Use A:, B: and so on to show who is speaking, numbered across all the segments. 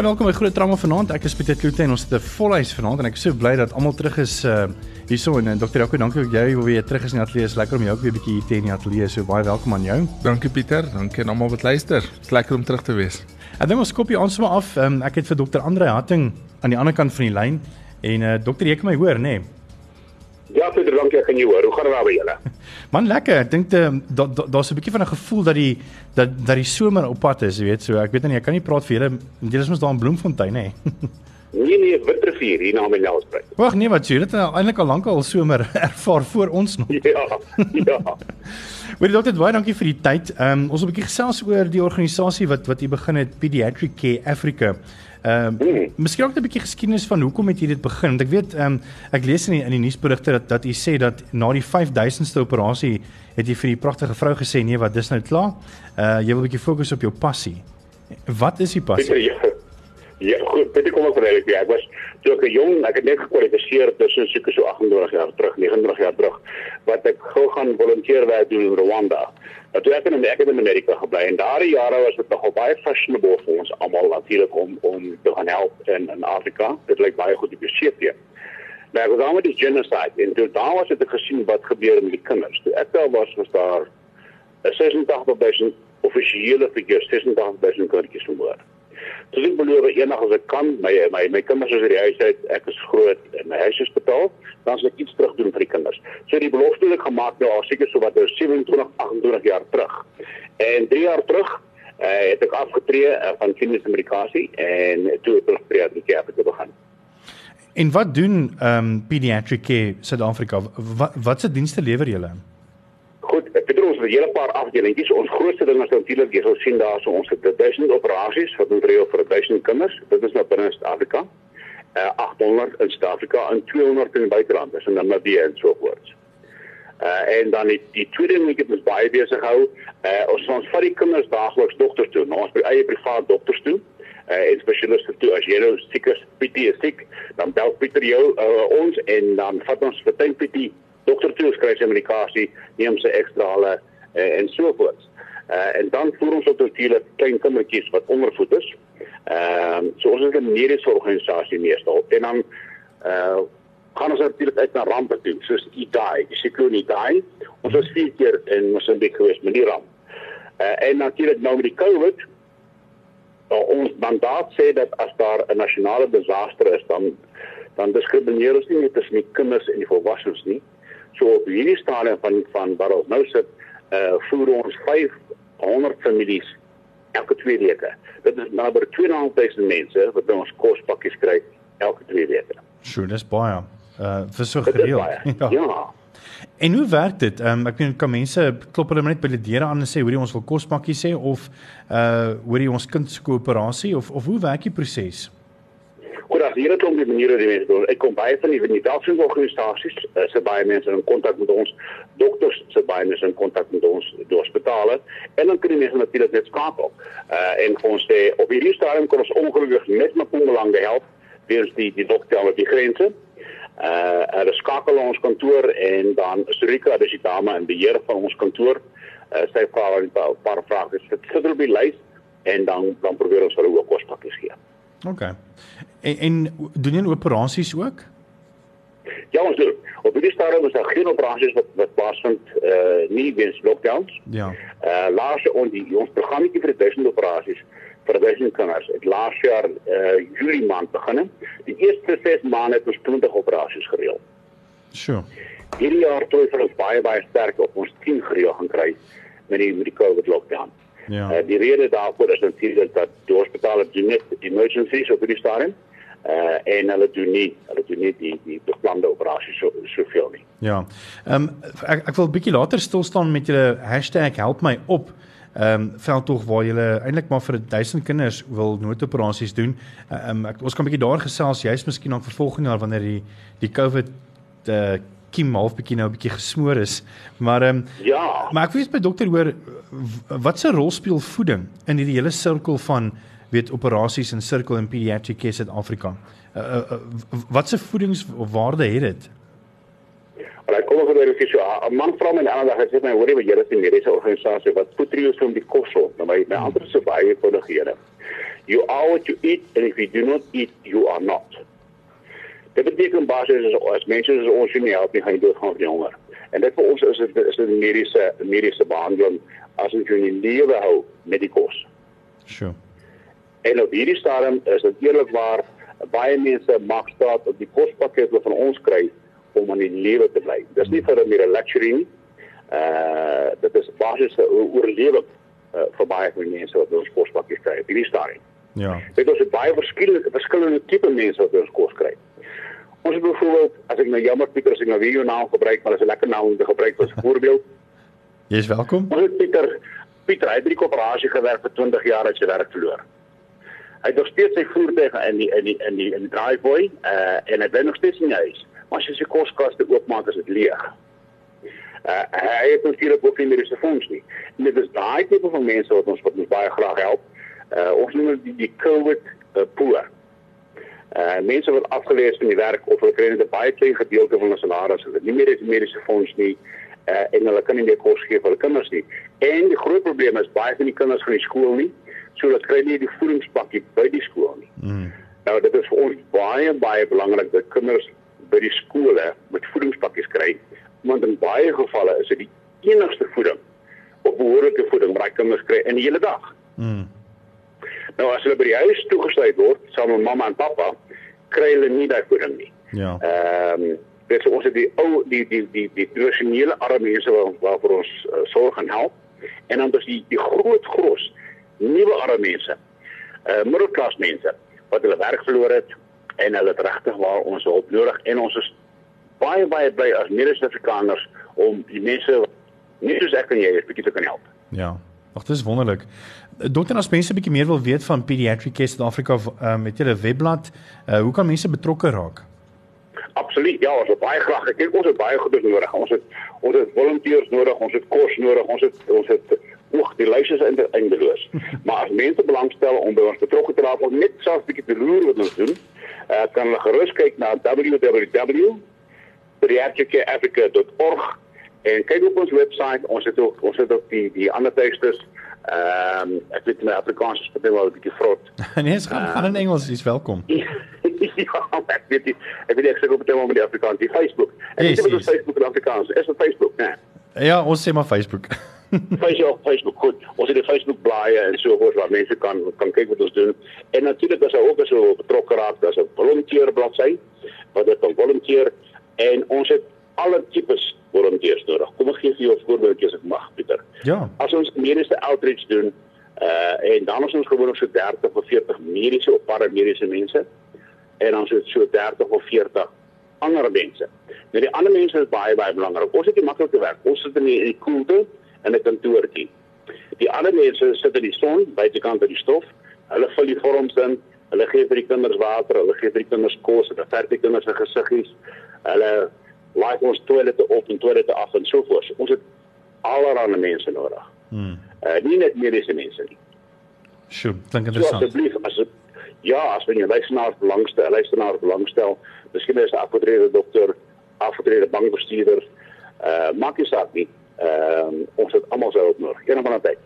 A: Baie welkom by Groot Trauma vanaand. Ek is Pieter Kloete en ons het 'n volhuis vanaand en ek is so bly dat almal terug is uh hierso en uh, Dr. Jaco, dankie ook jy wil weer terug is in die ateljee. Is lekker om jou ook weer 'n bietjie hier te hê in die ateljee. So baie welkom aan jou.
B: Dankie Pieter, dankie aan almal wat luister. Dis lekker om terug te wees.
A: Ek dink ons kopie ons maar af. Um, ek het vir Dr. Andre Hatting aan die ander kant van die lyn en uh Dr. jy kan my hoor, nê? Nee?
C: Ja, Pieter, dankie ek kan jou hoor. Hoe gaan dit daar by julle?
A: Man lekker. Ek dink daar's da, da, da 'n bietjie van 'n gevoel dat die dat dat die somer op pad is, jy weet. So ek weet nie, ek kan nie praat vir julle. Julle is mos daar in Bloemfontein, hè.
C: nee nee, Witrifuur hier na my Nelspruit.
A: Wag, nee, wat jy dit eintlik al lank al somer ervaar voor ons nog.
C: Ja. Ja.
A: Weet dokter, baie dankie vir die tyd. Ehm um, ons wil 'n bietjie gesels oor die organisasie wat wat jy begin het, Pediatric Care Africa. Ehm uh, mm. miskien ook 'n bietjie geskiedenis van hoekom het jy dit begin? Want ek weet ehm um, ek lees in die, in die nuusberigte dat dat jy sê dat na die 5000ste operasie het jy vir die pragtige vrou gesê nee, wat dis nou klaar. Uh jy wil 'n bietjie fokus op jou passie. Wat is die passie?
C: Ja, ja goed, dit kom ook van eintlik. Ek was toe ek jong, ek het net gekwalifiseer tussen seker so 28 jaar terug, 29 jaar terug, wat ek gou gaan volunteer werk doen in Rwanda. Maar toe ek in Amerika in Amerika gebly en daardie jare was dit nogal baie fashionable vir ons almal natuurlik om om te gaan help in in Afrika. Dit lyk baie goed op die CP. Maar ek was al met die genocide en toe daar was dit gesien wat gebeur met die kinders. Toe ek daar was was daar 'n 86000 offisiële figure 86000 kindertjies vermoor. Dus ek beloof eendag as ek kan my my my kinders is uit die huis uit, ek is groot en my huis is betaal, dan sal ek iets terug doen vir die kinders. So die belofte wat ek gemaak nou al seker so wat nou 27, 28 jaar terug. En 3 jaar terug uh, het ek afgetree uh, van kliniese medikasie en toe het ek pediatriese care begin.
A: En wat doen ehm um, Pediatric Care Suid-Afrika? Wat watse dienste lewer julle?
C: Het ons 'n hele paar afdelingkies. Ons grootste ding is natuurlik jy sal sien daar so ons het 1000 operasies wat ons reël vir 1000 kinders. Dit is nou binne Suid-Afrika. Uh 800 in Suid-Afrika en 200 in die buiteland, is in Namibië en so voort. Uh en dan die, die tweede ding wat moet baie besig hou, uh ons ons vat die kinders daagliks dokters toe, ons by eie privaat dokters toe. Uh en spesialiste toe as jy nou siek is, PT is siek, dan bel Pieter jou uh, ons en dan vat ons vir tyd PT dokter toe skryf sy medikasie, neem sy ekstra hulle uh, en so voort. Uh, en dan voer ons op natuurlik klein kindertjies wat ondervoed is. Ehm uh, so ons is 'n mediese organisasie meestal en dan uh gaan ons natuurlik uit na rampe toe, soos Idai, die sikloon Idai. Ons was vier keer in Mosambik gewees met die ramp. Uh, en natuurlik nou met die COVID ons mandaat sê dat as daar 'n nasionale disaster is dan dan diskrimineer ons nie net tussen die kinders en die volwassenes nie. So op hierdie stadium van van waar ons nou sit, uh voer ons 500 families elke 2 weke. Dit is naby 2.500 mense wat by ons kospakkies kry elke 2 weke.
A: Sure, dis baie. Uh vir so gereeld.
C: Ja. ja.
A: En hoe werk dit? Ehm um, ek weet kan mense klop hulle net by die deure aan en sê hoorie ons wil kospakkies sê of uh hoorie ons kind se koöperasie of of hoe werk die proses?
C: Hier het om die maniere die mense doen. Ek kom baie van die venitasies organisasies, uh, se baie mense in kontak met ons, dokters se baie mense in kontak met ons, die hospitale en dan kan die mense natuurlik net skakel. Uh en ons sê op hierdie stadium kom ons ongelukkig net Mpumalanga help, weens die die dokter met die grense. Uh hulle skakel ons kantoor en dan Surika, dis die dame in beheer van ons kantoor. Uh sy vra 'n paar, paar vrae. Dit sit op die lys en dan dan probeer ons hulle ook kospakkies gee.
A: OK. En, en doen jy operasies ook?
C: Ja, ons doen. Op die stadium is daar geen operasies wat wat plaasvind eh uh, nie weens lockdowns.
A: Ja.
C: Eh uh, laas ons die ons programmetjie vir 1000 operasies vir 1000 kinders het laas jaar eh uh, Julie maand begin. Die eerste 6 maande het ons 20 operasies gereël.
A: Sure.
C: Hierdie jaar toe het ons baie baie sterk op ons 10 gereël gaan kry met die met die COVID lockdown.
A: Ja.
C: Uh, die rede daarvoor is natuurlik dat die hospitale doen net emergencies op die stadium. Uh en hulle doen nie hulle doen nie die die beplande operasies so soveel nie.
A: Ja. Ehm um, ek ek wil bietjie later stil staan met julle #helpmyop. Ehm um, veldtog waar julle eintlik maar vir 1000 kinders wil noodoperasies doen. Ehm um, ons kan 'n bietjie daar gesels jy's miskien dan vervolgende jaar wanneer die die COVID uh kiem half bietjie nou 'n bietjie gesmoor is. Maar ehm um,
C: ja,
A: maar ek weet by dokter hoor wat se rol speel voeding in hierdie hele sirkel van weet operasies in sirkel in pediatric care Suid-Afrika. Uh, uh, uh, wat se voedingswaarde het dit?
C: Maar ek kom oor dat ek so 'n man vra my aan dag sê my hoorie wat julle sien mediese organisasie wat so om die kos op. Nou my my ander se baie eenvoudighede. You are what you eat and if you do not eat, you are not. Dit beteken basies as, as mense is ons nie help nie gaan jy doodgaan van honger. En dit vir ons is dit is 'n mediese mediese behandeling as ons jou in lewe hou met die kos.
A: Sure.
C: En op hierdie stadium is dit eerlikwaar baie mense mag staat op die kospakket wat van ons kry om in die lewe te bly. Dis nie vir 'n meer luxury nie. Uh dit is basies 'n oorlewing uh, vir baie mense wat ons kospakkies kry op hierdie stadium.
A: Ja.
C: Dit is baie verskillende verskillende tipe mense wat ons kos kry. Ons het byvoorbeeld as ek nou jammer Pieter as ek nou weer jou naam gebruik, maar dit is 'n lekker naam om te gebruik as voorbeeld.
A: Jy's welkom.
C: Het Pieter Pieter hy het by die koöperasie gewerk vir 20 jaar het sy werk verloor. Hy het nog steeds sy voertuig in die in die in die in die driveway uh en hy bly nog steeds in die huis. Maar as jy sy koskaste oopmaak is dit leeg. Uh hy het natuurlik ook nie meer sy fonds nie. En dit is daai tipe van mense wat ons wat ons baie graag help. Uh ons noem dit die, die COVID uh, poor. Uh mense wat afgelees van die werk of hulle kry net 'n baie klein gedeelte van hulle salaris, hulle het nie meer die mediese fonds nie uh en hulle kan nie meer kos gee vir hulle kinders nie. En die groot probleem is baie van die kinders van die skool nie, so hulle kry nie die voedingspakkie by die skool nie.
A: Mm.
C: Nou dit is vir ons baie baie belangrik dat kinders by die skole met voedingspakkies kry, want in baie gevalle is dit die enigste voeding of behoorlike voeding wat kinders kry in die hele dag.
A: Mm.
C: Nou as hulle by die huis toegesluit word saam met mamma en pappa, kry hulle nie daai voeding nie.
A: Ja.
C: Ehm um, dit is ons het die ou die die die die tradisionele arme mense waar waarvoor ons uh, sorg en help en dan is die die groot gros nuwe arme mense. Uh middelklas mense wat hulle werk verloor het en hulle het regtig waar ons hulp nodig en ons is baie baie bly as mede-Suid-Afrikaners om die mense nie soos ek en jy is bietjie te kan help.
A: Ja. Ag dis wonderlik. Dokter as mense 'n bietjie meer wil weet van Pediatric Care South Africa um, met julle webblad, uh, hoe kan mense betrokke raak?
C: Absoluut. Ja, ons het baie graag. Ek dink ons het baie goeie nodig. Ons het ons het volonteërs nodig, ons het kos nodig, ons het ons het oog die lyse is eindeloos. maar as mense belangstel om by ons betrokke te raak of net selfs 'n bietjie te loer wat ons doen, uh, kan hulle gerus kyk na www.pediatricafrica.org en kyk op ons webwerf. Ons het ook ons het ook die die ander tekste Ehm um, ek weet my Afrikaans is baie wel 'n bietjie vrot.
A: nee, dit gaan, uh, gaan in Engels, jy's welkom.
C: ja, ek weet nie, ek weet nie ek sê op tema met die Afrikaans, die Facebook. Ek yes, weet wat yes. Facebook in Afrikaans is. Is dit Facebook, né?
A: Nee. Ja, ons sê maar Facebook.
C: Facebook, Facebook, goed. Ons het 'n Facebook blaai en so voort waar mense kan kan kyk wat ons doen. En natuurlik as jy ook so betrokke raak, daar's 'n volunteer bladsy wat dit kan volunteer en ons het alle tipes volunteers nodig. Kom ek gee vir jou 'n voorbeeldjie as ek mag, Pieter.
A: Ja.
C: As ons mediese outreach doen, uh en dan is ons gewoonlik so 30 of 40 mediese of paramediese mense en dan so so 30 of 40 ander mense. Nou die ander mense is baie baie belangrik. Ons het nie maklike werk. Ons sit in die, die koelte in 'n kantoortjie. Die ander mense sit in die son buitekant by die stof. Hulle vul die vorms in. Hulle gee vir die kinders water, hulle gee vir die kinders kos, hulle verf die kinders se gesiggies. Hulle laai ons toilette op en toilette af en so voort. Ons het allerlei mense nodig.
A: Hmm.
C: Uh nie net mediese mense nie.
A: Sjoe, klink interessant.
C: So asseblief as het, ja, as jy luisteraars belangstel, luisteraars belangstel, miskien is 'n afgetrede dokter, afgetrede bankbestuurder, uh maak nie saak nie. Ehm uh, ons het almal se hulp nodig. Een van die tyd.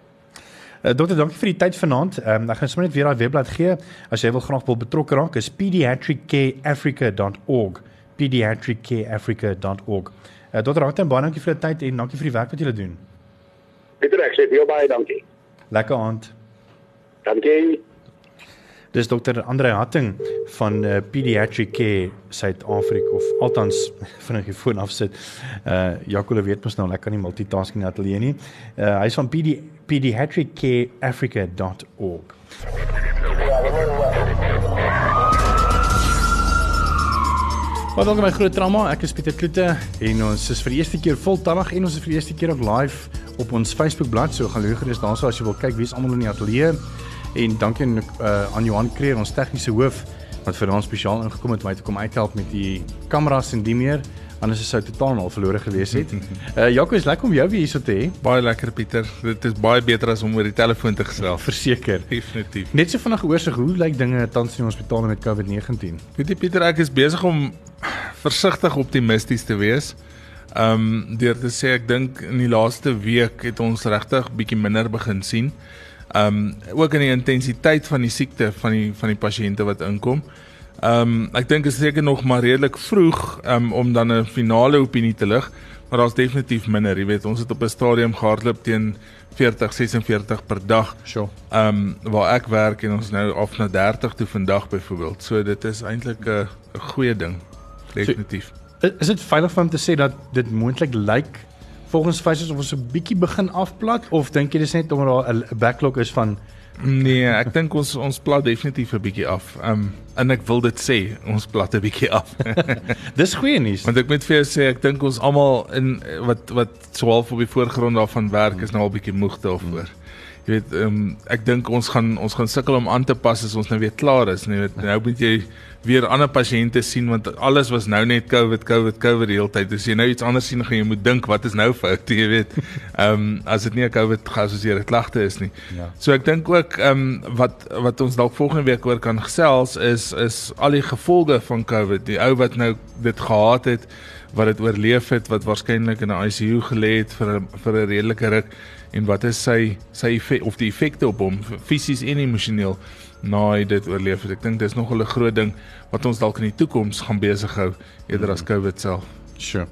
A: Uh, dokter, dankie vir die tyd vanaand. Ehm um, ek gaan sommer net weer daai webblad gee as jy wil graag wil betrokke raak is pediatriccareafrica.org pediatriccareafrica.org. Uh, Dr. Harten, baie dankie vir die tyd en dankie vir die werk wat julle doen.
C: Pieter, ek sê baie baie dankie.
A: Lekker aand.
C: Dankie.
A: Dis Dr. Andre Hatting van uh, Pediatric Care Suid-Afrika of althans vinnig die foon afsit. Uh Jaco weet mos nou lekker nie multitasking in ateljee nie. Uh hy's van PD pediatriccareafrica.org. Wat dan my groot trauma, ek is Pieter Kloete en ons is vir die eerste keer voltallig en ons is vir die eerste keer ook live op ons Facebook bladsy. So gaan loer gerus daarso as jy wil kyk wie's almal in die ateljee. En dankie aan uh, aan Johan Kreer, ons tegniese hoof wat vir ons spesiaal ingekom het om my te kom uithelp met die kameras en die meer. Anders sou totaal al verlore gewees het. Uh Jaco is lekker om jou weer hier so te hê.
B: Baie lekker Pieter. Dit is baie beter as om oor die telefoon te gesels.
A: Verseker.
B: Definitief.
A: Net so vinnig oorsig, hoe lyk dinge tans in die hospitaal met COVID-19?
B: Weet jy Pieter, ek is besig om versigtig optimisties te wees. Ehm um, deur te sê ek dink in die laaste week het ons regtig bietjie minder begin sien. Ehm um, ook in die intensiteit van die siekte van die van die pasiënte wat inkom. Ehm um, ek dink is seker nog maar redelik vroeg um, om dan 'n finale opinie te lig, maar daar's definitief minder. Jy weet, ons het op 'n stadium gehardloop teen 40 46 per dag.
A: Sure.
B: Ehm um, waar ek werk en ons nou af na 30 toe vandag byvoorbeeld. So dit is eintlik 'n goeie ding. Definitief.
A: So, is dit veilig om te sê dat dit moontlik lyk volgens faces of ons 'n bietjie begin afplat of dink jy dis net omdat daar 'n backlog is van
B: Nee, ek dink ons ons plat definitief 'n bietjie af. Um en ek wil dit sê, ons plat 'n bietjie af.
A: Dis goeie nuus.
B: Want ek moet vir jou sê, ek dink ons almal in wat wat swaalf op die voorgrond daarvan werk is nou al bietjie moeg daarvoor. Hmm. Jy weet, um ek dink ons gaan ons gaan sukkel om aan te pas as ons nou weer klaar is. Nee, nou moet jy weer ander pasiënte sien want alles was nou net COVID COVID COVID die hele tyd. As jy nou iets anders sien, gaan jy moet dink wat is nou fout, jy weet. Ehm um, as dit nie 'n COVID geassosieerde klagte is nie. Ja. So ek dink ook ehm um, wat wat ons dalk volgende week oor kan gesels is is al die gevolge van COVID. Die ou wat nou dit gehad het, wat dit oorleef het, wat waarskynlik in 'n ICU gelê het vir vir 'n redelike ruk en wat is sy sy effek, of die effekte op hom fisies en emosioneel na hy dit oorleef het. Ek dink dis nog 'n groot ding wat ons dalk in die toekoms gaan besig hou eerder as COVID self.
A: Sure.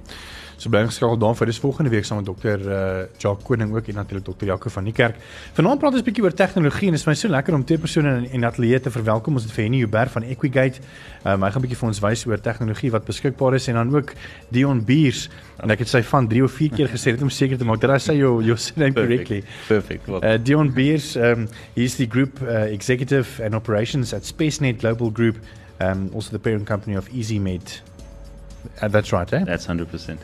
A: So bly geskakel dan vir dis volgende week saam met dokter uh Jacques Koning ook en natuurlik dokter Jaco van die kerk. Vanaand praat ons 'n bietjie oor tegnologie en dit is my so lekker om twee persone in in ateljee te verwelkom. Ons het vir Henny Huber van Equigate. Um, hy gaan 'n bietjie vir ons wys oor tegnologie wat beskikbaar is en dan ook Dion Beers en ek het sy van 3 of 4 keer gesê dit om seker te maak dat hy sê jou jou name correctly.
D: Perfect.
A: Uh Dion Beers um he's the group uh, executive and operations at SpaceNet Global Group um also the parent company of EasyMed. Uh, that's right, eh?
D: That's 100%.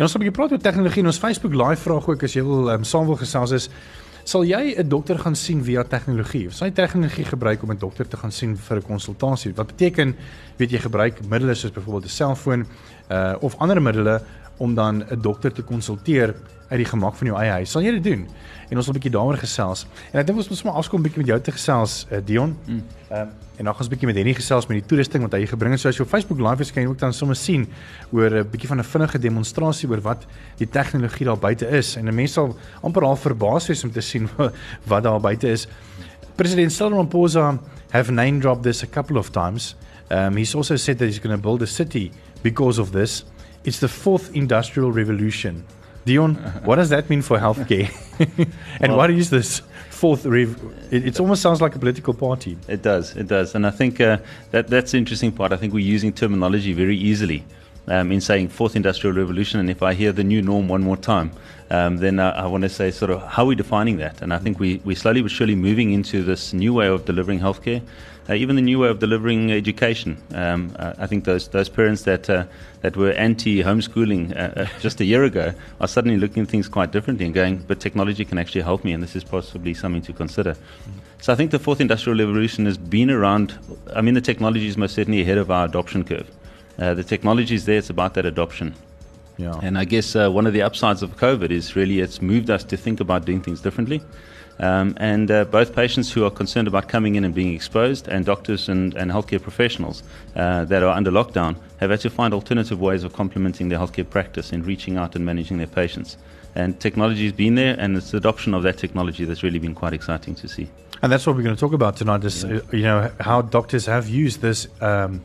A: En ons gaan 'n bietjie praat oor tegnologie en ons Facebook live vraag ook as jy wil um, saam wil gesels is sal jy 'n dokter gaan sien via tegnologie of sal jy tegnologie gebruik om 'n dokter te gaan sien vir 'n konsultasie? Wat beteken weet jy gebruik middele soos byvoorbeeld 'n selfoon uh of ander middele om dan 'n dokter te konsulteer uit die gemak van jou eie huis. Sal jy dit doen? En ons wil 'n bietjie daaroor gesels. En ek dink ons moet sommer afkom 'n bietjie met jou te gesels, uh, Dion. Mm. Ehm um, en dan gaan ons 'n bietjie met Henny gesels met die toerusting wat hy gebring het. So as jy op Facebook live is, kan jy ook dan sommer sien oor 'n bietjie van 'n vinnige demonstrasie oor wat die tegnologie daar buite is. En 'n mens sal amper al verbaas wees om te sien wat daar buite is. President Cyril Ramaphosa have name dropped this a couple of times. Um he's also said that he's going to build a city because of this. It's the fourth industrial revolution. Dion, what does that mean for healthcare? and well, what is this fourth? Rev- it, it, almost sounds like a political party.
D: It does, it does, and I think uh, that that's the interesting part. I think we're using terminology very easily um, in saying fourth industrial revolution. And if I hear the new norm one more time, um, then I, I want to say sort of how are we defining that? And I think we we slowly but surely moving into this new way of delivering healthcare uh, even the new way of delivering education. Um, uh, I think those those parents that uh, that were anti homeschooling uh, uh, just a year ago are suddenly looking at things quite differently and going, but technology can actually help me, and this is possibly something to consider. Mm-hmm. So I think the fourth industrial revolution has been around. I mean, the technology is most certainly ahead of our adoption curve. Uh, the technology is there; it's about that adoption. Yeah. And I guess one of the upsides of COVID is really it's moved us to think about doing things differently. Um, and uh, both patients who are concerned about coming in and being exposed, and doctors and, and healthcare professionals uh, that are under lockdown, have had to find alternative ways of complementing their healthcare practice in reaching out and managing their patients. And technology has been there, and it's the adoption of that technology that's really been quite exciting to see.
A: And that's what we're going to talk about tonight. Is yeah. you know how doctors have used this um,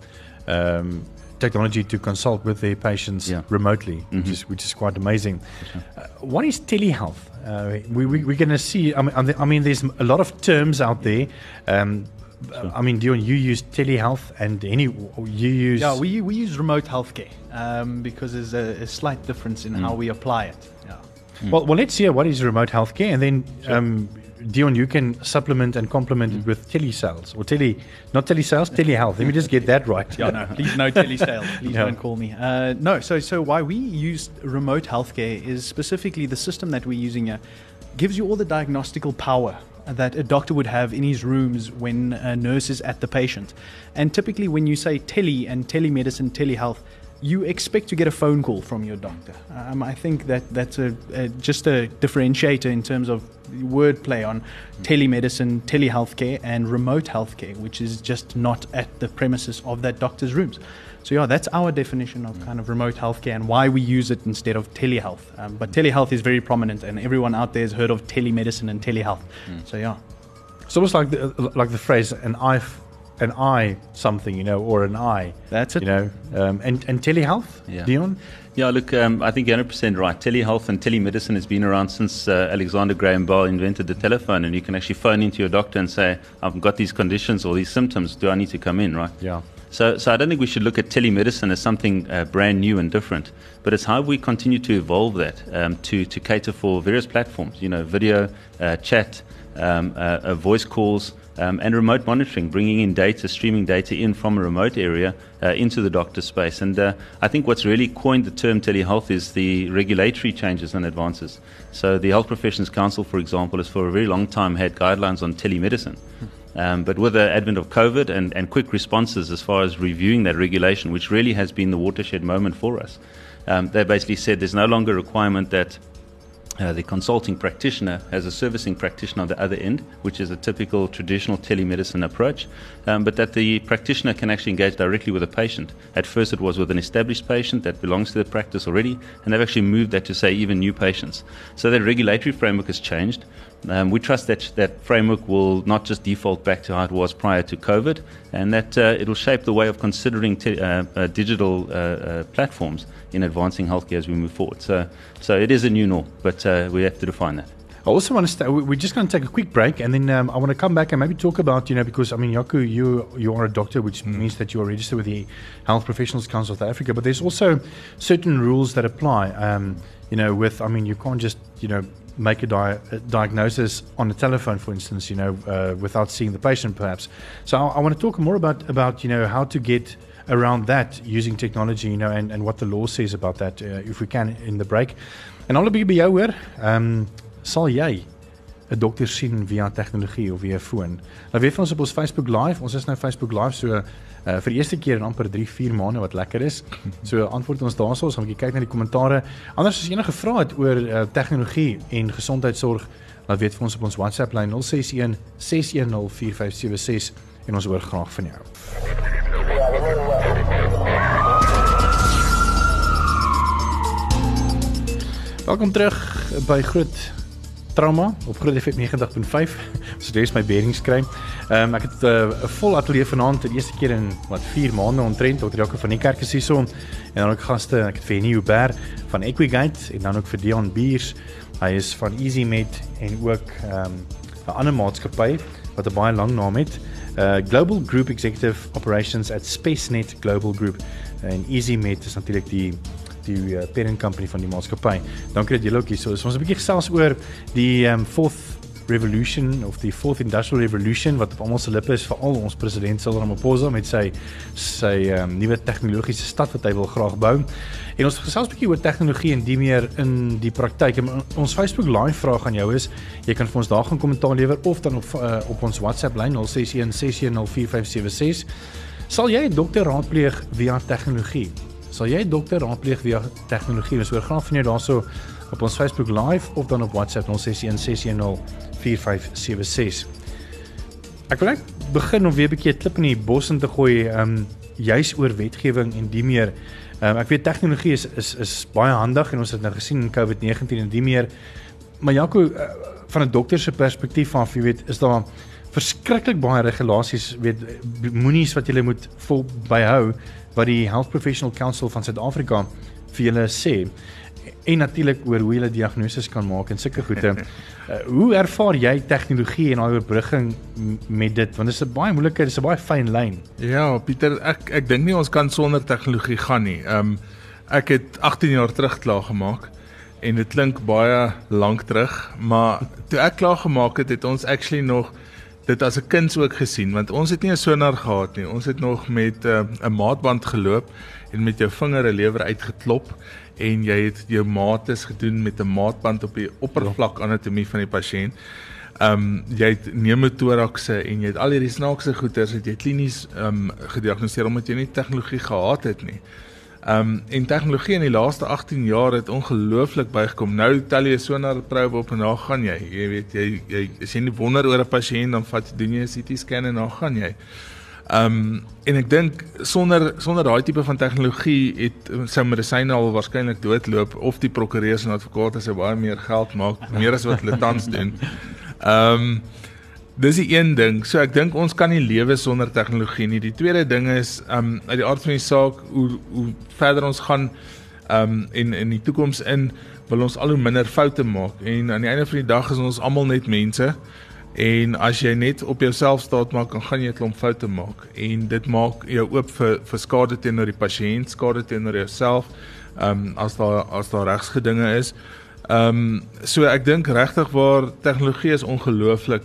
A: um, technology to consult with their patients yeah. remotely, mm-hmm. which, is, which is quite amazing. Sure. Uh, what is telehealth? Uh, we, we, we're going to see, I mean, I mean, there's a lot of terms out there. Um, Sure. I mean, Dion, you use telehealth, and any you use
E: yeah, we we use remote healthcare um, because there's a, a, slight difference in mm. how we apply it. Yeah.
A: Mm. Well, well, let's hear what is remote healthcare, and then sure. um, Dion, you can supplement and complement it with telesales or tele, not telesales, telehealth. Let me just get that right.
E: yeah, no, please no telesales. Please yeah. don't call me. Uh, no, so so why we use remote healthcare is specifically the system that we're using here gives you all the diagnostical power that a doctor would have in his rooms when a nurse is at the patient. And typically, when you say tele and telemedicine, telehealth, you expect to get a phone call from your doctor. Um, I think that that's a, a, just a differentiator in terms of wordplay on telemedicine, telehealthcare, and remote healthcare, which is just not at the premises of that doctor's rooms. So yeah, that's our definition of kind of remote healthcare and why we use it instead of telehealth. Um, but telehealth is very prominent, and everyone out there has heard of telemedicine and telehealth. Mm. So yeah.
A: It's almost like the, like the phrase an eye an eye something, you know, or an eye.
E: That's it.
A: You know, um, and and telehealth,
D: Yeah.
A: Dion.
D: Yeah, look, um, I think you're 100% right. Telehealth and telemedicine has been around since uh, Alexander Graham Bell invented the telephone, and you can actually phone into your doctor and say, I've got these conditions or these symptoms. Do I need to come in, right?
A: Yeah.
D: So, so I don't think we should look at telemedicine as something uh, brand new and different, but it's how we continue to evolve that um, to, to cater for various platforms, you know, video, uh, chat, um, uh, uh, voice calls, um, and remote monitoring, bringing in data, streaming data in from a remote area uh, into the doctor space. And uh, I think what's really coined the term telehealth is the regulatory changes and advances. So the Health Professions Council, for example, has for a very long time had guidelines on telemedicine. Um, but with the advent of COVID and, and quick responses as far as reviewing that regulation, which really has been the watershed moment for us, um, they basically said there's no longer a requirement that uh, the consulting practitioner has a servicing practitioner on the other end, which is a typical traditional telemedicine approach, um, but that the practitioner can actually engage directly with a patient. At first, it was with an established patient that belongs to the practice already, and they've actually moved that to say even new patients. So that regulatory framework has changed. Um, we trust that that framework will not just default back to how it was prior to COVID, and that uh, it will shape the way of considering te- uh, uh, digital uh, uh, platforms in advancing healthcare as we move forward. So, so it is a new norm, but uh, we have to define that.
A: I also want to stay. we- We're just going to take a quick break, and then um, I want to come back and maybe talk about you know because I mean Yaku, you you are a doctor, which means that you are registered with the Health Professionals Council of Africa. But there's also certain rules that apply. Um, you know, with I mean you can't just you know make a, di- a diagnosis on the telephone, for instance, you know, uh, without seeing the patient, perhaps. So I, I want to talk more about about you know how to get around that using technology, you know, and, and what the law says about that, uh, if we can, in the break. En al 'n bietjie by jou hoor. Ehm um, sal jy 'n dokter sien via tegnologie of via foon. Nou weet ons op ons Facebook Live, ons is nou Facebook Live so uh, vir die eerste keer in amper 3, 4 maande wat lekker is. So antwoord ons daaroor, ons gaan 'n bietjie kyk na die kommentare. Anders as enige vrae het oor uh, tegnologie en gesondheidsorg, laat weet vir ons op ons WhatsApp lyn 061 610 4576 en ons hoor graag van jou. Welkom terug by Groot Trauma op Groot FM 90.5. So dis my bearings kry. Ehm um, ek het 'n uh, vol ateljee vanaand vir die eerste keer in wat 4 maande omtrent Dr. Jaco van die kerk is hierso en dan ook gaste, ek het vir Henny Huber van Equigate en dan ook vir Dion Beers. Hy is van EasyMed en ook ehm um, 'n ander maatskappy wat 'n baie lang naam het. Uh Global Group Executive Operations at SpaceNet Global Group. En EasyMed is natuurlik die die uh, parent company van die maatskappy. Dankie dat julle ook hier so is. Ons 'n bietjie gesels oor die um, fourth revolution of die fourth industrial revolution wat op almal se lippe is veral ons president Cyril Ramaphosa met sy sy um, nuwe tegnologiese stad wat hy wil graag bou. En ons gesels 'n bietjie oor tegnologie en die meer in die praktyk. En ons Facebook live vraag aan jou is, jy kan vir ons daar gaan kommentaar lewer of dan op uh, op ons WhatsApp lyn 061 6104576. Sal jy 'n dokter raadpleeg via tegnologie? Sal jy 'n dokter raadpleeg via tegnologie? Ons hoor graag van jou daarso op ons Facebook live of dan op WhatsApp 0616104576. Ek wil net begin om weer 'n bietjie 'n klip in die bos in te gooi, ehm um, juis oor wetgewing en die meer. Ehm um, ek weet tegnologie is is is baie handig en ons het nou gesien in COVID-19 en die meer. Maar Jaco, uh, van 'n dokter se perspektief af, jy weet, is daar verskriklik baie regulasies, weet moenies wat jy moet vol byhou wat die Health Professional Council van Suid-Afrika vir julle sê en natuurlik oor hoe jy diagnoses kan maak en sulke goede. Uh, hoe ervaar jy tegnologie en daai oorbrugging met dit? Want dit is 'n baie moeilike, dit is 'n baie fyn lyn.
B: Ja, Pieter, ek ek dink nie ons kan sonder tegnologie gaan nie. Ehm um, ek het 18 jaar terug klaar gemaak en dit klink baie lank terug, maar toe ek klaar gemaak het, het ons actually nog dit as 'n kind ook gesien want ons het nie 'n sonar gehad nie. Ons het nog met uh, 'n maatband geloop en met jou vinger 'n lewer uitgeklop en jy het jou maates gedoen met 'n maatband op die oppervlak anatomie van die pasiënt. Ehm um, jy het pneumotorakse en jy het al hierdie snaakse goeters het jy klinies ehm um, gediagnoseer omdat jy nie tegnologie gehad het nie. Ehm um, en tegnologie in die laaste 18 jaar het ongelooflik bygekom. Nou tel jy sonar probe op en daar gaan jy. Jy weet jy jy as jy nie wonder oor 'n pasiënt dan vat doen jy 'n CT scan en daar gaan jy. Ehm um, en ek dink sonder sonder daai tipe van tegnologie het sou medisyne al waarskynlik doodloop of die prokureurs en advokate sou baie meer geld maak, meer as wat hulle tans doen. Ehm um, dis die een ding. So ek dink ons kan nie lewe sonder tegnologie nie. Die tweede ding is um uit die aard van die saak hoe hoe verder ons gaan um in in die toekoms in wil ons al hoe minder foute maak en aan die einde van die dag is ons almal net mense. En as jy net op jouself staat maak, dan gaan jy 'n klomp foute maak en dit maak jou oop vir vir skade teenoor die pasiënt, skade teenoor jouself. Ehm um, as daar as daar regsgedinge is. Ehm um, so ek dink regtig waar tegnologie is ongelooflik.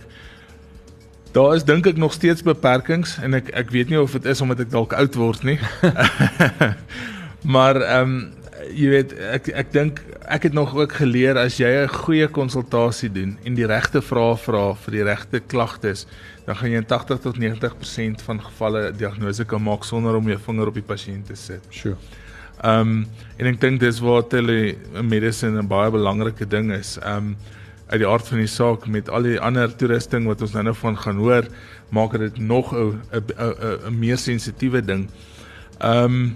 B: Daar is dink ek nog steeds beperkings en ek ek weet nie of dit is omdat ek dalk oud word nie. maar ehm um, jy weet ek ek dink ek het nog ook geleer as jy 'n goeie konsultasie doen en die regte vrae vra vir die regte klagtes, dan gaan jy in 80 tot 90% van gevalle diagnose kan maak sonder om jou vinger op die pasiënt te sit.
A: Sure.
B: Ehm um, en ek dink dis waar telemedicine 'n baie belangrike ding is. Ehm um, uit die aard van die saak met al die ander toerusting wat ons nou-nou van gaan hoor, maak dit nog 'n 'n 'n meer sensitiewe ding. Ehm um,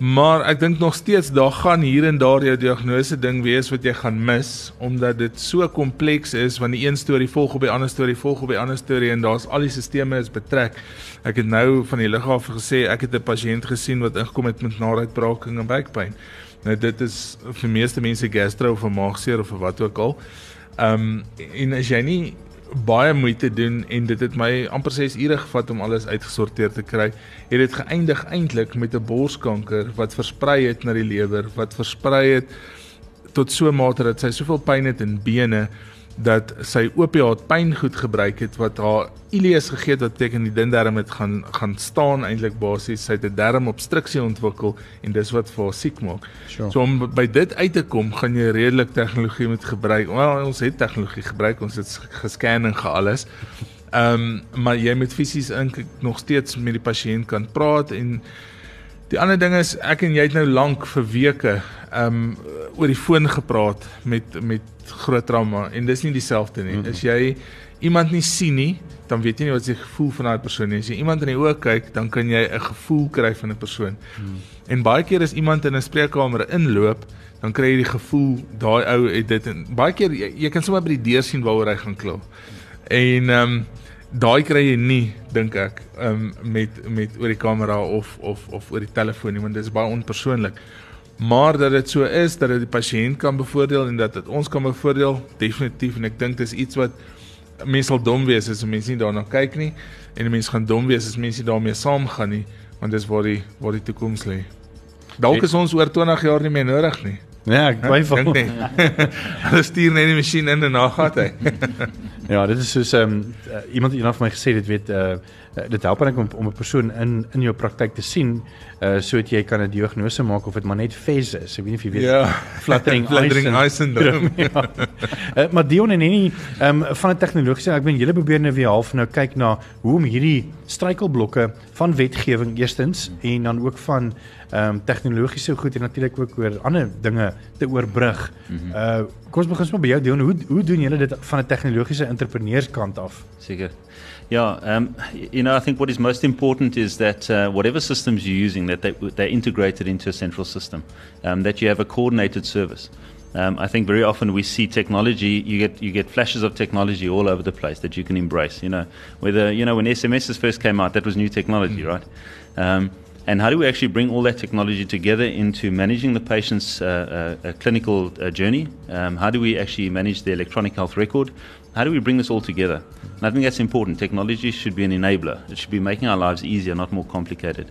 B: Maar ek dink nog steeds daar gaan hier en daar jou diagnose ding wees wat jy gaan mis omdat dit so kompleks is want die een storie volg op die ander storie volg op die ander storie en daar's al die stelsels is betrek. Ek het nou van die lughawe gesê ek het 'n pasiënt gesien wat ingekom het met naaruitbraking en buikpyn. Nou dit is vir meeste mense gastro of maagseer of wat ook al. Ehm um, en as jy nie baie moeite doen en dit het my amper 6 ure gevat om alles uitgesorteer te kry. Het dit geëindig eintlik met 'n borskanker wat versprei het na die lewer, wat versprei het tot so 'n mate dat sy soveel pyn het in bene dat sy opiaat pyngoed gebruik het wat haar ileus gegee het wat beteken die dindarm het gaan gaan staan eintlik basies sy het 'n darmobstruksie ontwikkel en dis wat vir haar siek maak. Sure. So om by dit uit te kom, gaan jy redelik tegnologie moet gebruik. Wel ons het tegnologie gebruik, ons het gescan en gealles. Ehm um, maar jy moet fisies nog steeds met die pasiënt kan praat en Die ander ding is ek en jy het nou lank vir weke ehm um, oor die foon gepraat met met groot trauma en dis nie dieselfde nie. As jy iemand nie sien nie, dan weet jy nie wat se gevoel van daai persoon nie. As jy iemand in die oë kyk, dan kan jy 'n gevoel kry van 'n persoon. Mm -hmm. En baie keer as iemand in 'n spreekkamer inloop, dan kry jy die gevoel daai ou het dit en baie keer jy, jy kan sommer by die deur sien waaroor hy gaan klop. En ehm um, daai kry jy nie dink ek um, met met oor die kamera of of of oor die telefoon nie want dit is baie onpersoonlik. Maar dat dit so is dat dit die pasiënt kan bevoordeel en dat dit ons kan bevoordeel definitief en ek dink dis iets wat mense sal dom wees as mense nie daarna kyk nie en mense gaan dom wees as mense daarmee saamgaan nie want dis waar die waar die toekoms lê. Dalk is ons oor 20 jaar nie meer nodig nie
A: Ja, ek twyfel.
B: Hulle stuur net die masjien in en na gaan hy.
A: ja, dit is soos ehm um, uh, iemand eendag vir my gesê dit weet uh dit help net om om 'n persoon in in jou praktyk te sien uh sodat jy kan 'n diagnose maak of dit maar net FES is. Ek weet nie of jy weet
B: ja.
A: fluttering,
B: fluttering eye syndrome.
A: ja. uh, maar Dion en Henny ehm um, van 'n tegnologiese ek bedoel julle probeer nou weer half nou kyk na hoe om hierdie struikelblokke van wetgewing eerstens en dan ook van ehm um, tegnologiese goed en natuurlik ook oor ander dinge te oorbrug. Mm -hmm. Uh kom ons begin sommer by jou Dion. Hoe hoe doen julle dit van 'n tegnologiese entrepreneurskant af?
D: Seker. Yeah, um, you know, I think what is most important is that uh, whatever systems you're using, that they, they're integrated into a central system, um, that you have a coordinated service. Um, I think very often we see technology. You get you get flashes of technology all over the place that you can embrace. You know, whether you know when SMSs first came out, that was new technology, mm. right? Um, and how do we actually bring all that technology together into managing the patient's uh, uh, clinical uh, journey? Um, how do we actually manage the electronic health record? How do we bring this all together? And I think that's important. Technology should be an enabler. It should be making our lives easier, not more complicated.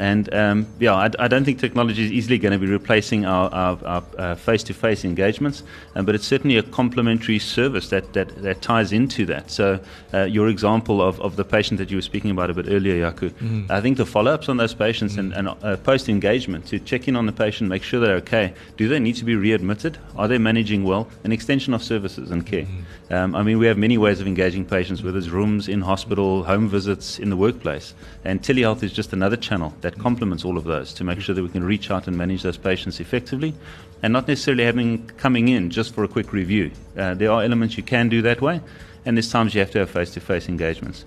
D: And um, yeah, I, I, don't think technology is easily going to be replacing our, our, our uh, face-to-face engagements, um, but it's certainly a complementary service that, that, that ties into that. So uh, your example of, of the patient that you were speaking about a bit earlier, Yaku, mm. I think the follow-ups on those patients mm. and, and uh, post-engagement to check in on the patient, make sure they're okay. Do they need to be readmitted? Are they managing well? An extension of services and care. Mm. Um, I mean, we have many ways of engaging patients, whether it's rooms in hospital, home visits, in the workplace. And telehealth is just another channel that complements all of those to make sure that we can reach out and manage those patients effectively and not necessarily having coming in just for a quick review. Uh, there are elements you can do that way, and there's times you have to have face to face engagements.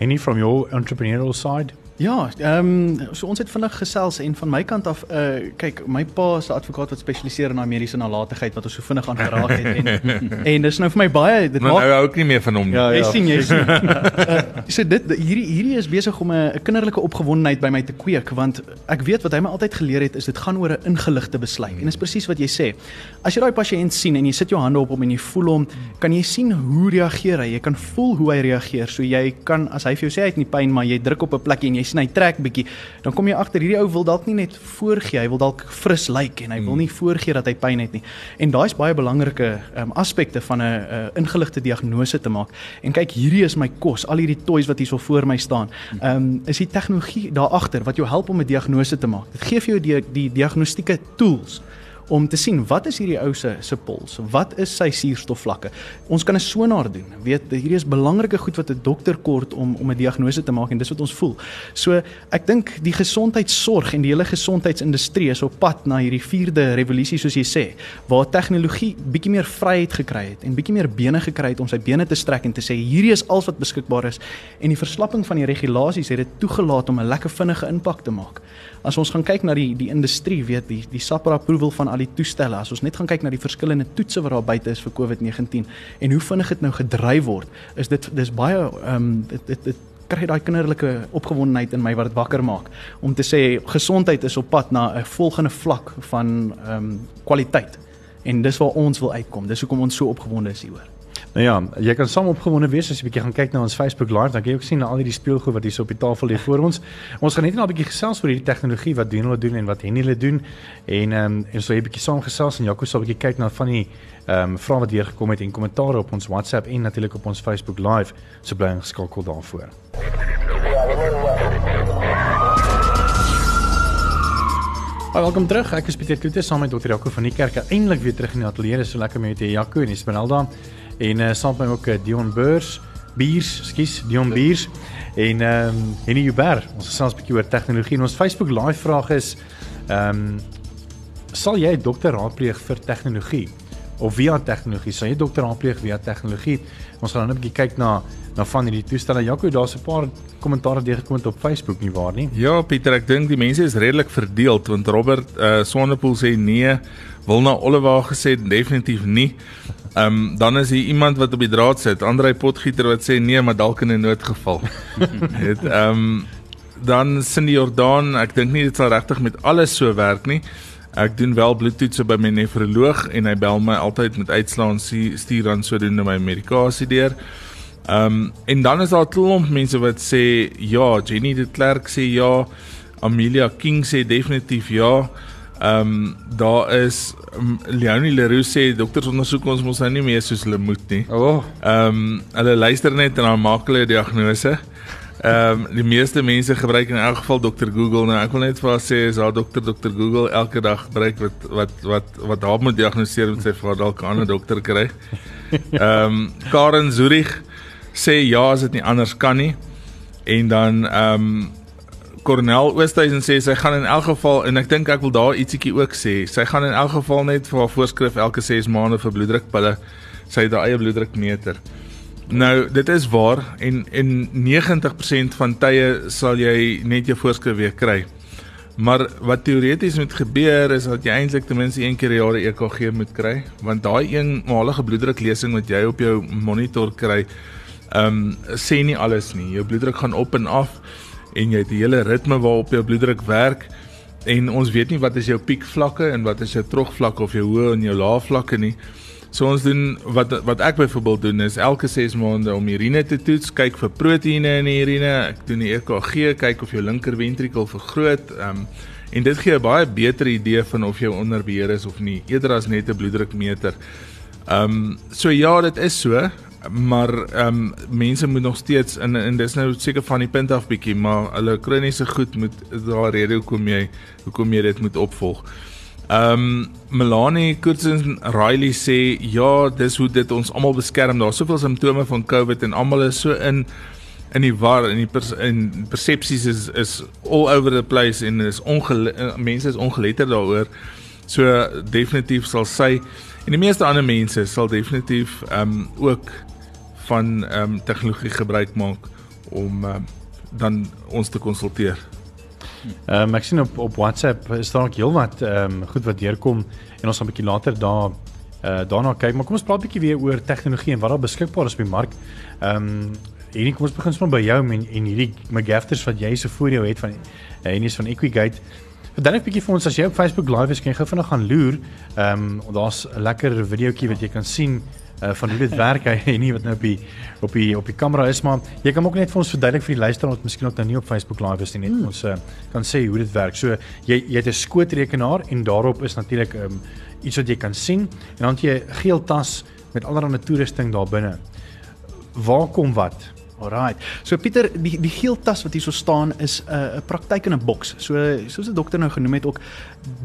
A: Any from your entrepreneurial side?
E: Ja, ehm um, so ons het vinnig gesels en van my kant af uh kyk, my pa is 'n advokaat wat spesialiseer in mediese nalatigheid wat ons so vinnig aangeraak het en en dis nou vir my baie dit
B: maak Nou hou ook nie meer van hom nie.
E: Ja, ja. Jy sien jy sien. uh, so dit hierdie hierdie is besig om 'n kinderlike opgewondenheid by my te kweek want ek weet wat hy my altyd geleer het is dit gaan oor 'n ingeligte besluit. En dis presies wat jy sê. As jy daai pasiënt sien en jy sit jou hande op hom en jy voel hom, kan jy sien hoe reageer hy? Jy kan voel hoe hy reageer. So jy kan as hy vir jou sê hy het nie pyn maar jy druk op 'n plekkie en jy sien hy trek bietjie, dan kom jy agter hierdie ou wil dalk nie net voorgee, hy wil dalk fris lyk like, en hy wil nie voorgee dat hy pyn het nie. En daai is baie belangrike um, aspekte van 'n uh, ingeligte diagnose te maak. En kyk, hierdie is my kos, al hierdie toys wat hier so voor my staan. Ehm um, is die tegnologie daar agter wat jou help om 'n diagnose te maak. Dit gee vir jou die die diagnostieke tools om te sien wat is hierdie ou se se pols? Wat is sy suurstofvlakke? Ons kan 'n sonaar doen. Weet, hierdie is belangrike goed wat 'n dokter kort om om 'n diagnose te maak en dis wat ons voel. So, ek dink die gesondheidsorg en die hele gesondheidsindustrie is op pad na hierdie vierde revolusie soos jy sê, waar tegnologie bietjie meer vryheid gekry het en bietjie meer bene gekry het om sy bene te strek en te sê hierdie is alles wat beskikbaar is en die verslapping van die regulasies het dit toegelaat om 'n lekker vinnige impak te maak. As ons gaan kyk na die die industrie, weet die die SAPRA approval van al die toestelle. As ons net gaan kyk na die verskillende toetse wat daar buite is vir COVID-19 en hoe vinnig dit nou gedryf word, is dit dis baie ehm um, dit dit, dit kry daai kinderlike opgewondenheid in my wat dit wakker maak om te sê gesondheid is op pad na 'n volgende vlak van ehm um, kwaliteit. En dis waar ons wil uitkom. Dis hoekom ons so opgewonde is hieroor.
A: Nou ja, jy kan saam opgewonde wees as jy bietjie gaan kyk na ons Facebook Live, dan kan jy ook sien al hierdie speelgoed wat hier so op die tafel lê voor ons. Ons gaan net nou 'n bietjie gesels oor hierdie tegnologie wat doen hulle doen en wat hen hulle doen. En ehm um, en so 'n bietjie saam gesels en Jaco sal 'n bietjie kyk na van die ehm um, vrae wat hier gekom het en kommentaare op ons WhatsApp en natuurlik op ons Facebook Live. So bly ingeskakel daarvoor. Hi, welkom terug. Ek is Pieter Kloete saam met Dr. Jaco van die kerk. Eindelik weer terug in die ateljee. Dis so lekker met jou Jaco en Esmeralda en uh, saam met my ook uh, Dion Beurs, Biers, skus, Dion Biers en ehm um, Henny Huber. Ons gesels 'n bietjie oor tegnologie en ons Facebook live vraag is ehm um, sal jy 'n dokter raadpleeg vir tegnologie of via tegnologie? Sal jy dokter raadpleeg via tegnologie? Ons gaan nou 'n bietjie kyk na na van hierdie toestelle. Jaco, daar's 'n paar kommentaare deurgekom op Facebook nie waar nie?
B: Ja, Pieter, ek dink die mense is redelik verdeeld want Robert uh, Sonnepool sê nee, Wilna Oliver gesê definitief nie. Ehm um, dan is hier iemand wat op die draad sit, Andrei Potgieter wat sê nee, maar dalk in 'n noodgeval. Het ehm um, dan Cindy Jordan, ek dink nie dit sal regtig met alles so werk nie. Ek doen wel bloedtoetse by my nefroloog en hy bel my altyd met uitslae stuur dan sodoende my medikasie deur. Ehm um, en dan is daar 'n klomp mense wat sê ja, Jenny de Klerk sê ja, Amelia King sê definitief ja. Ehm um, daar is um, Leonie Leroux sê dokters ondersoek ons mos nou nie meer soos hulle moet nie.
A: O. Oh.
B: Ehm um, hulle luister net en dan maak hulle 'n diagnose. Ehm um, die meeste mense gebruik in elk geval dokter Google nou. Ek wil net vir haar sê is haar dokter dokter Google elke dag gebruik wat wat wat wat haar moet diagnoseer met sy vir dalk 'n ander dokter kry. Ehm um, Karen Zurich sê ja as dit nie anders kan nie. En dan ehm um, Cornel Oosthuizen sê sy gaan in elk geval en ek dink ek wil daar ietsiekie ook sê. Sy gaan in elk geval net vir haar voorskrif elke 6 maande vir bloeddrukpille. Sy het haar eie bloeddrukmeter. Nou, dit is waar en en 90% van tye sal jy net jou voorskrif weer kry. Maar wat teoreties moet gebeur is dat jy eintlik ten minste een keer per jaar 'n EKG moet kry, want daai eenmalige bloeddruklesing wat jy op jou monitor kry, ehm um, sê nie alles nie. Jou bloeddruk gaan op en af en jy het 'n hele ritme waarop jou bloeddruk werk en ons weet nie wat is jou piekvlakke en wat is jou trogvlakke of jou hoë en jou lae vlakke nie. So ons doen wat wat ek byvoorbeeld doen is elke 6 maande om urine te toets, kyk vir proteïene in die urine. Ek doen die EKG, kyk of jou linker ventrikel vergroot. Ehm um, en dit gee 'n baie beter idee van of jy onder beheer is of nie, eerder as net 'n bloeddrukmeter. Ehm um, so ja, dit is so maar ehm um, mense moet nog steeds in en dis nou seker van die punt af bietjie maar hulle kroniese goed moet daar rede hoekom jy hoekom jy dit moet opvolg. Ehm um, Melanie Kurtzen Riley sê ja, dis hoe dit ons almal beskerm. Daar's soveel simptome van COVID en almal is so in in die war en die pers, en persepsies is is all over the place en is ongele, mense is ongeletterd daaroor. So definitief sal sy en die meeste ander mense sal definitief ehm um, ook van ehm um, tegnologie gebruik maak om um, dan ons te konsulteer.
A: Ehm um, ek sien op op WhatsApp is daar ook heelwat ehm um, goed wat deurkom en ons gaan 'n bietjie later daar uh daarna kyk, maar kom ons praat 'n bietjie weer oor tegnologie en wat daar beskikbaar is op die mark. Ehm um, hierdie kom ons begin sommer by jou en en hierdie McGafters wat jy so voor jou het van en is van Equigate. Verduidelik 'n bietjie vir ons as jy op Facebook live is, kan jy gou vinnig gaan loer. Ehm um, daar's 'n lekker videoetjie wat jy kan sien uh, van hoe dit werk hy nie wat nou op die op die op die kamera is maar jy kan ook net vir ons verduidelik vir die luisteraars wat miskien ook nou nie op Facebook live is nie net hmm. ons uh, kan sê hoe dit werk. So jy jy het 'n skootrekenaar en daarop is natuurlik um, iets wat jy kan sien en dan het jy 'n geel tas met allerlei toerusting daar binne. Waar kom wat?
E: Alright. So Pieter, die die geel tas wat hier so staan is 'n uh, praktyk in 'n boks. So soos die dokter nou genoem het ook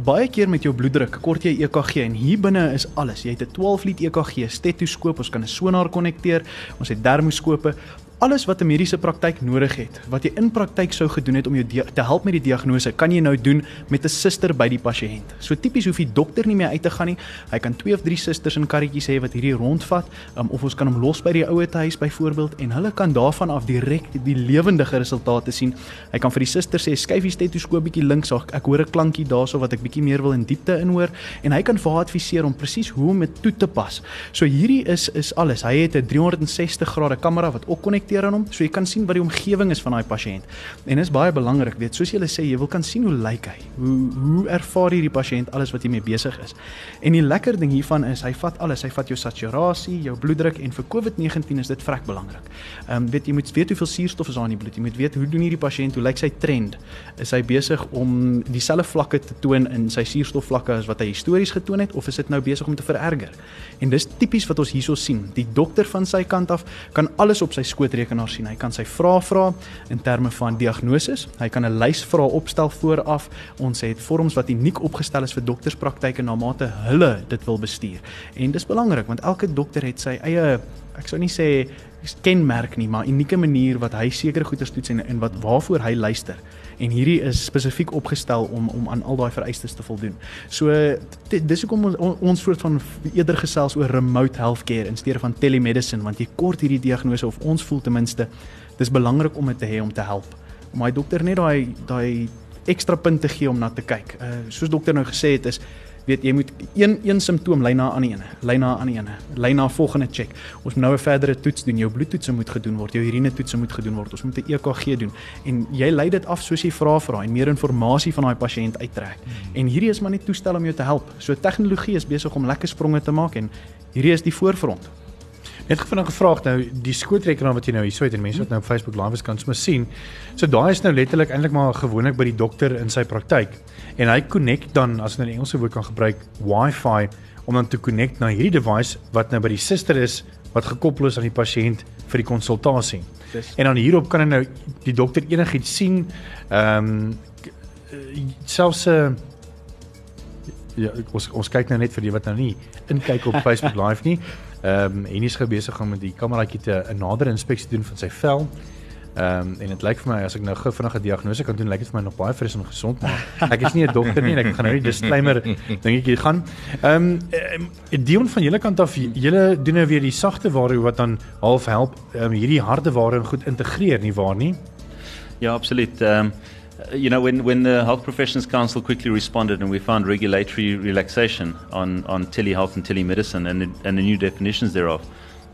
E: baie keer met jou bloeddruk, kort jy EKG en hier binne is alles. Jy het 'n 12 lead EKG, stetoskoop, ons kan 'n sonaar konnekteer, ons het dermoskope, alles wat 'n mediese praktyk nodig het, wat jy in praktyk sou gedoen het om jou te help met die diagnose, kan jy nou doen met 'n suster by die pasiënt. So tipies hoef die dokter nie meer uit te gaan nie. Hy kan twee of drie susters in karretjies hê wat hierdie rondvat, um, of ons kan hom los by die ouer huis byvoorbeeld en hulle kan daarvan af direk die lewendige resultate sien. Hy kan vir die suster sê skuif die stetoskoop bietjie links, ek, ek hoor 'n klankie daarso wat ek bietjie meer wil in diepte inhoor en hy kan vir haar adviseer om presies hoe om dit toe te pas. So hierdie is is alles. Hy het 'n 360 grade kamera wat ook konnekteer reflekteer aan hom, so jy kan sien wat die omgewing is van daai pasiënt. En dit is baie belangrik, weet, soos julle sê, jy wil kan sien hoe lyk hy. Hoe hoe ervaar hierdie pasiënt alles wat hy mee besig is. En die lekker ding hiervan is hy vat alles, hy vat jou saturasie, jou bloeddruk en vir COVID-19 is dit vrek belangrik. Ehm um, weet jy moet weet hoeveel suurstof is daar in die bloed. Jy moet weet hoe doen hierdie pasiënt, hoe lyk sy trend? Is hy besig om dieselfde vlakke te toon in sy suurstofvlakke as wat hy histories getoon het of is dit nou besig om te vererger? En dis tipies wat ons hierso sien. Die dokter van sy kant af kan alles op sy skoot rekenaar sien. Hy kan sy vrae vra in terme van diagnose. Hy kan 'n lys vrae opstel vooraf. Ons het vorms wat uniek opgestel is vir dokterspraktyke na mate hulle dit wil bestuur. En dis belangrik want elke dokter het sy eie ek sou nie sê kenmerk nie, maar unieke manier wat hy sekere goeders toets en en wat waarvoor hy luister en hierdie is spesifiek opgestel om om aan al daai vereistes te voldoen. So dis hoekom ons ons soort van eerder gesels oor remote healthcare in steede van telemedicine want jy kort hierdie diagnose of ons voel ten minste dis belangrik om dit te hê om te help. Om my dokter net daai daai ekstra punt te gee om na te kyk. Uh soos dokter nou gesê het is weet jy moet een een simptoom lei na 'n ander ene, lei na 'n ander ene, lei na volgende check. Ons moet nou 'n verdere toets doen. Jou bloedtoetse moet gedoen word, jou urine toetse moet gedoen word. Ons moet 'n EKG doen en jy lei dit af soos jy vra vra en meer inligting van daai pasiënt uittrek. Hmm. En hierdie is maar net toestel om jou te help. So tegnologie is besig om lekker spronge te maak en hierdie is die voorfront.
A: Net gefvra gevraag nou die skootrekenaar wat jy nou hierso het en mense wat nou op Facebook live is kan sommer sien. So daai is nou letterlik eintlik maar gewoonlik by die dokter in sy praktyk. En hy connect dan as jy nou die Engelse woord kan gebruik Wi-Fi om dan te connect na hierdie device wat nou by die suster is wat gekoppel is aan die pasiënt vir die konsultasie. En dan hierop kan hy nou die dokter enigiets sien. Ehm um, selfs 'n uh, ja, ons ons kyk nou net vir die wat nou nie inkyk op Facebook live nie. Ehm um, en hy's besig om met die kameraatjie te 'n nader inspeksie doen van sy vel. Ehm um, en dit lyk vir my as ek nou gou vinnige diagnose kan doen, lyk dit vir my nog baie fris en gesond, maar ek is nie 'n dokter nie en ek gaan nou nie disclaimer dingetjie gaan. Ehm um, Dion van julle kant af, julle doen nou weer die sagte ware wat dan half help um, hierdie harde ware goed integreer nie waar nie?
D: Ja, absoluut. Ehm um, you know, when, when the Health Professions Council quickly responded and we found regulatory relaxation on, on telehealth and telemedicine and, and the new definitions thereof,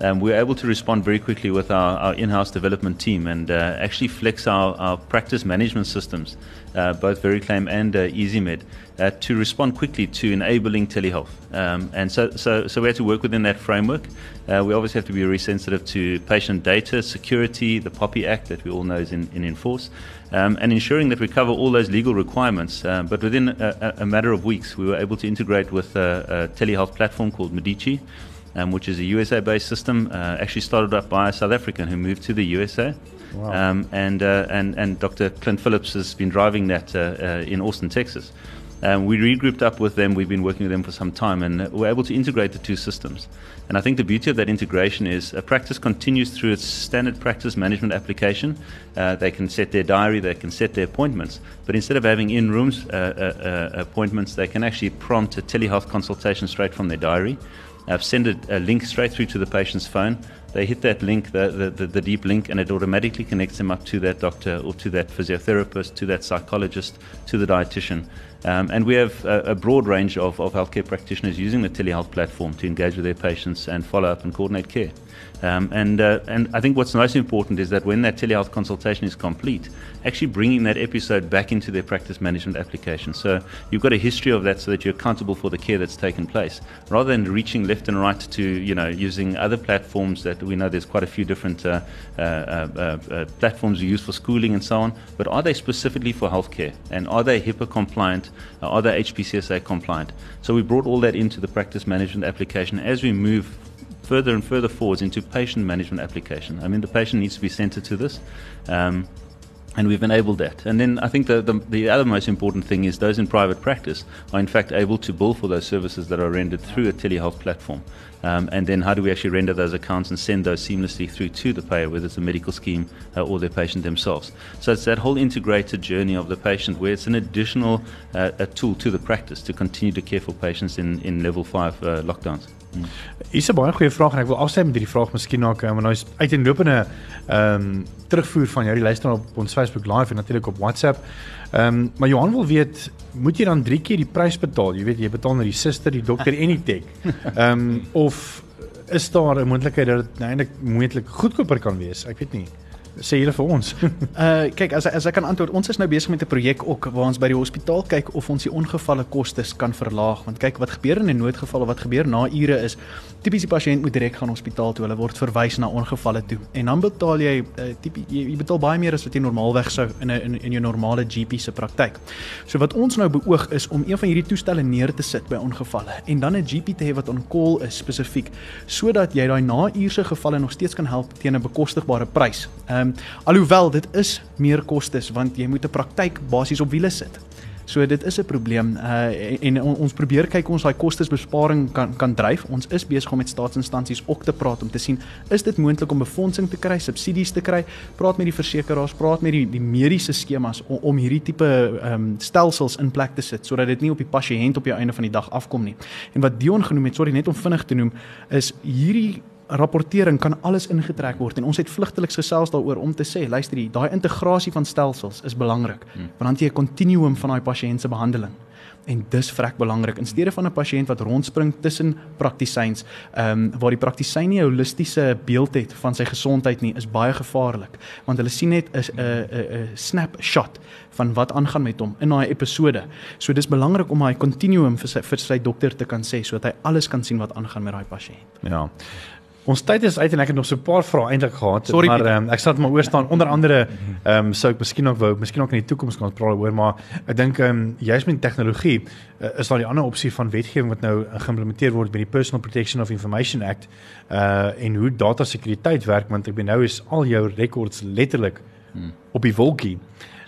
D: um, we were able to respond very quickly with our, our in house development team and uh, actually flex our, our practice management systems, uh, both VeriClaim and uh, EasyMed, uh, to respond quickly to enabling telehealth. Um, and so, so, so we had to work within that framework. Uh, we obviously have to be very sensitive to patient data, security, the Poppy Act that we all know is in, in enforce, um, and ensuring that we cover all those legal requirements. Um, but within a, a, matter of weeks, we were able to integrate with a, a telehealth platform called Medici um, which is a USA based system, uh, actually started up by a South African who moved to the USA. Wow. Um, and, uh, and, and Dr. Clint Phillips has been driving that uh, uh, in Austin, Texas. Um, we regrouped up with them. We've been working with them for some time, and we're able to integrate the two systems. And I think the beauty of that integration is a practice continues through its standard practice management application. Uh, they can set their diary, they can set their appointments, but instead of having in rooms uh, uh, uh, appointments, they can actually prompt a telehealth consultation straight from their diary. Uh, send a, a, link straight through to the patient's phone. They hit that link, the, the, the, the, deep link, and it automatically connects them up to that doctor or to that physiotherapist, to that psychologist, to the dietitian. Um, and we have a, a broad range of, of healthcare practitioners using the telehealth platform to engage with their patients and follow up and coordinate care. Um, and, uh, and I think what's most important is that when that telehealth consultation is complete, actually bringing that episode back into their practice management application. So you've got a history of that so that you're accountable for the care that's taken place, rather than reaching left and right to, you know, using other platforms that we know there's quite a few different uh, uh, uh, uh platforms we use for schooling and so on. But are they specifically for healthcare? And are they HIPAA compliant? Are they HPCSA compliant? So we brought all that into the practice management application as we move further and further forwards into patient management application. I mean, the patient needs to be centered to this. Um, and we've enabled that. And then I think the, the, the, other most important thing is those in private practice are in fact able to bill for those services that are rendered through a telehealth platform. Um, and then how do we actually render those accounts and send those seamlessly through to the payer, whether it's a medical scheme uh, or their patient themselves. So it's that whole integrated journey of the patient where it's an additional uh, tool to the practice to continue to care for patients in, in level 5 uh, lockdowns.
A: Hier's 'n baie goeie vraag en ek wil afsluit met hierdie vraag miskien na kom want nou is uiteenlopende ehm um, terugvoer van jou die luister op ons Facebook live en natuurlik op WhatsApp. Ehm um, maar Johan wil weet, moet jy dan 3 keer die prys betaal? Jy weet jy betaal na die suster, die dokter en die tek. Ehm um, of is daar 'n moontlikheid dat dit eintlik moontlik goedkoper kan wees? Ek weet nie sê julle vir ons.
E: uh kyk as as ek kan antwoord, ons is nou besig met 'n projek ook waar ons by die hospitaal kyk of ons die ongevalle kostes kan verlaag want kyk wat gebeur in 'n noodgeval of wat gebeur na ure is tipies die pasiënt moet direk gaan hospitaal toe. Hulle word verwys na ongevalle toe en dan betaal jy uh, tipies jy, jy betaal baie meer as wat jy normaalweg sou in 'n in, in jou normale GP se praktyk. So wat ons nou beoog is om een van hierdie toestelle neer te sit by ongevalle en dan 'n GP te hê wat on call is spesifiek sodat jy daai na uurse gevalle nog steeds kan help teen 'n bekostigbare prys. Ehm um, alhoewel dit is meer kostes want jy moet 'n praktyk basies op wiele sit. So dit is 'n probleem uh en, en ons probeer kyk ons daai kostesbesparing kan kan dryf. Ons is besig om met staatsinstansies ook te praat om te sien is dit moontlik om befondsing te kry, subsidies te kry, praat met die versekerings, praat met die die mediese skemas om, om hierdie tipe ehm um, stelsels in plek te sit sodat dit nie op die pasiënt op die einde van die dag afkom nie. En wat Dion genoem het, sorry net om vinnig te noem, is hierdie rapportering kan alles ingetrek word en ons het vlugteliks gesels daaroor om te sê luister hier daai integrasie van stelsels is belangrik hmm. want dan jy 'n kontinuum van daai pasiënt se behandeling en dis vrek belangrik in steede van 'n pasiënt wat rondspring tussen praktisyns ehm um, waar die praktisyn nie 'n holistiese beeld het van sy gesondheid nie is baie gevaarlik want hulle sien net 'n 'n 'n snapshot van wat aangaan met hom in daai episode. So dis belangrik om daai kontinuum vir sy vir sy dokter te kan sê sodat hy alles kan sien wat aangaan met daai pasiënt.
A: Ja. Ons tyd is uit en ek het nog so 'n paar vrae eintlik gehad, Sorry, maar um, ek sal dit maar oor staan. Onder andere ehm um, sou ek miskien ook wou, miskien ook in die toekoms kan praat oor, maar ek dink ehm um, juist met tegnologie uh, is daar die ander opsie van wetgewing wat nou geïmplementeer word by die Personal Protection of Information Act uh en hoe data sekuriteit werk want ek bedoel nou is al jou records letterlik hmm. op die wolkie.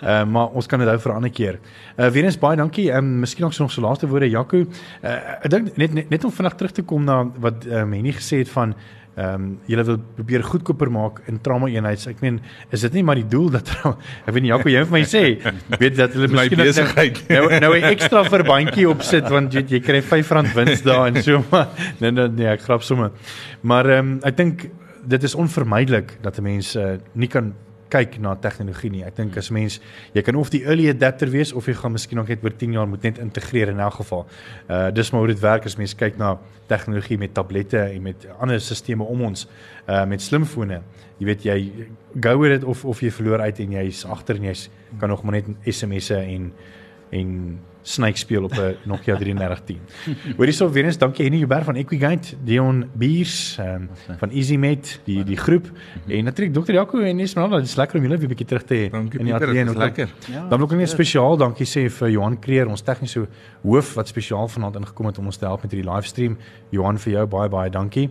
A: Uh, maar ons kan dit hou vir 'n ander keer. Uh weer eens baie dankie. Ehm um, miskien ook so nog so laaste woorde Jaco. Uh ek dink net, net net om vinnig terug te kom na wat ehm um, Henny gesê het van ehm um, julle wil probeer goedkoper maak in trauma eenheids. Ek meen, is dit nie maar die doel dat ek weet nie Jaco jy vir my sê, weet dat hulle miskien
B: besigheid
A: nou nou 'n ekstra verbandjie opsit want jy jy kry R5 wins daar en so maar nee nee nee ek grap sommer. Maar ehm um, ek dink dit is onvermydelik dat 'n mens uh, nie kan kyk na tegnologie nie. Ek dink as mens jy kan of die early adapter wees of jy gaan miskien nog net oor 10 jaar moet net integreer in elk geval. Uh dis maar hoe dit werk as mens kyk na tegnologie met tablette en met ander stelsels om ons uh met slimfone. Jy weet jy go with it of of jy verloor uit en jy's agter en jy's kan nog maar net SMS'e en en Snake speel op 'n Nokia 3310. Hoorie so weer eens dankie Henny Huber van Equigate, Dion Beers um, van EasyMed, die die groep en natuurlik Dr. Jaco en Esmeralda, dit is lekker om julle weer 'n bietjie terug te hê
B: in die ateljee ook lekker.
A: Ja, dan wil ek net spesiaal dankie sê vir Johan Kreer, ons tegniese hoof wat spesiaal vanaand ingekom het om ons te help met hierdie livestream. Johan vir jou baie baie dankie.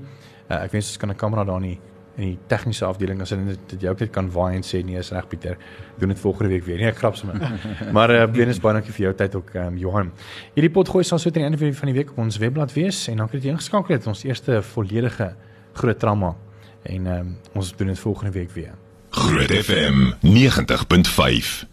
A: Uh, ek wens ons kan 'n kamera daar nie in die tegniese afdeling as hulle dit jou net kan waai en sê nee is reg Pieter. Doen dit volgende week weer. Nee ek grap sommer. Maar uh, Venus baie dankie vir jou tyd ook um, Johan. Hierdie pot gooi sal so teen die einde van die week op ons webblad wees en dan kan jy ingeskakel het. Ons eerste volledige groot trauma en um, ons doen dit volgende week weer.
F: Groot FM 90.5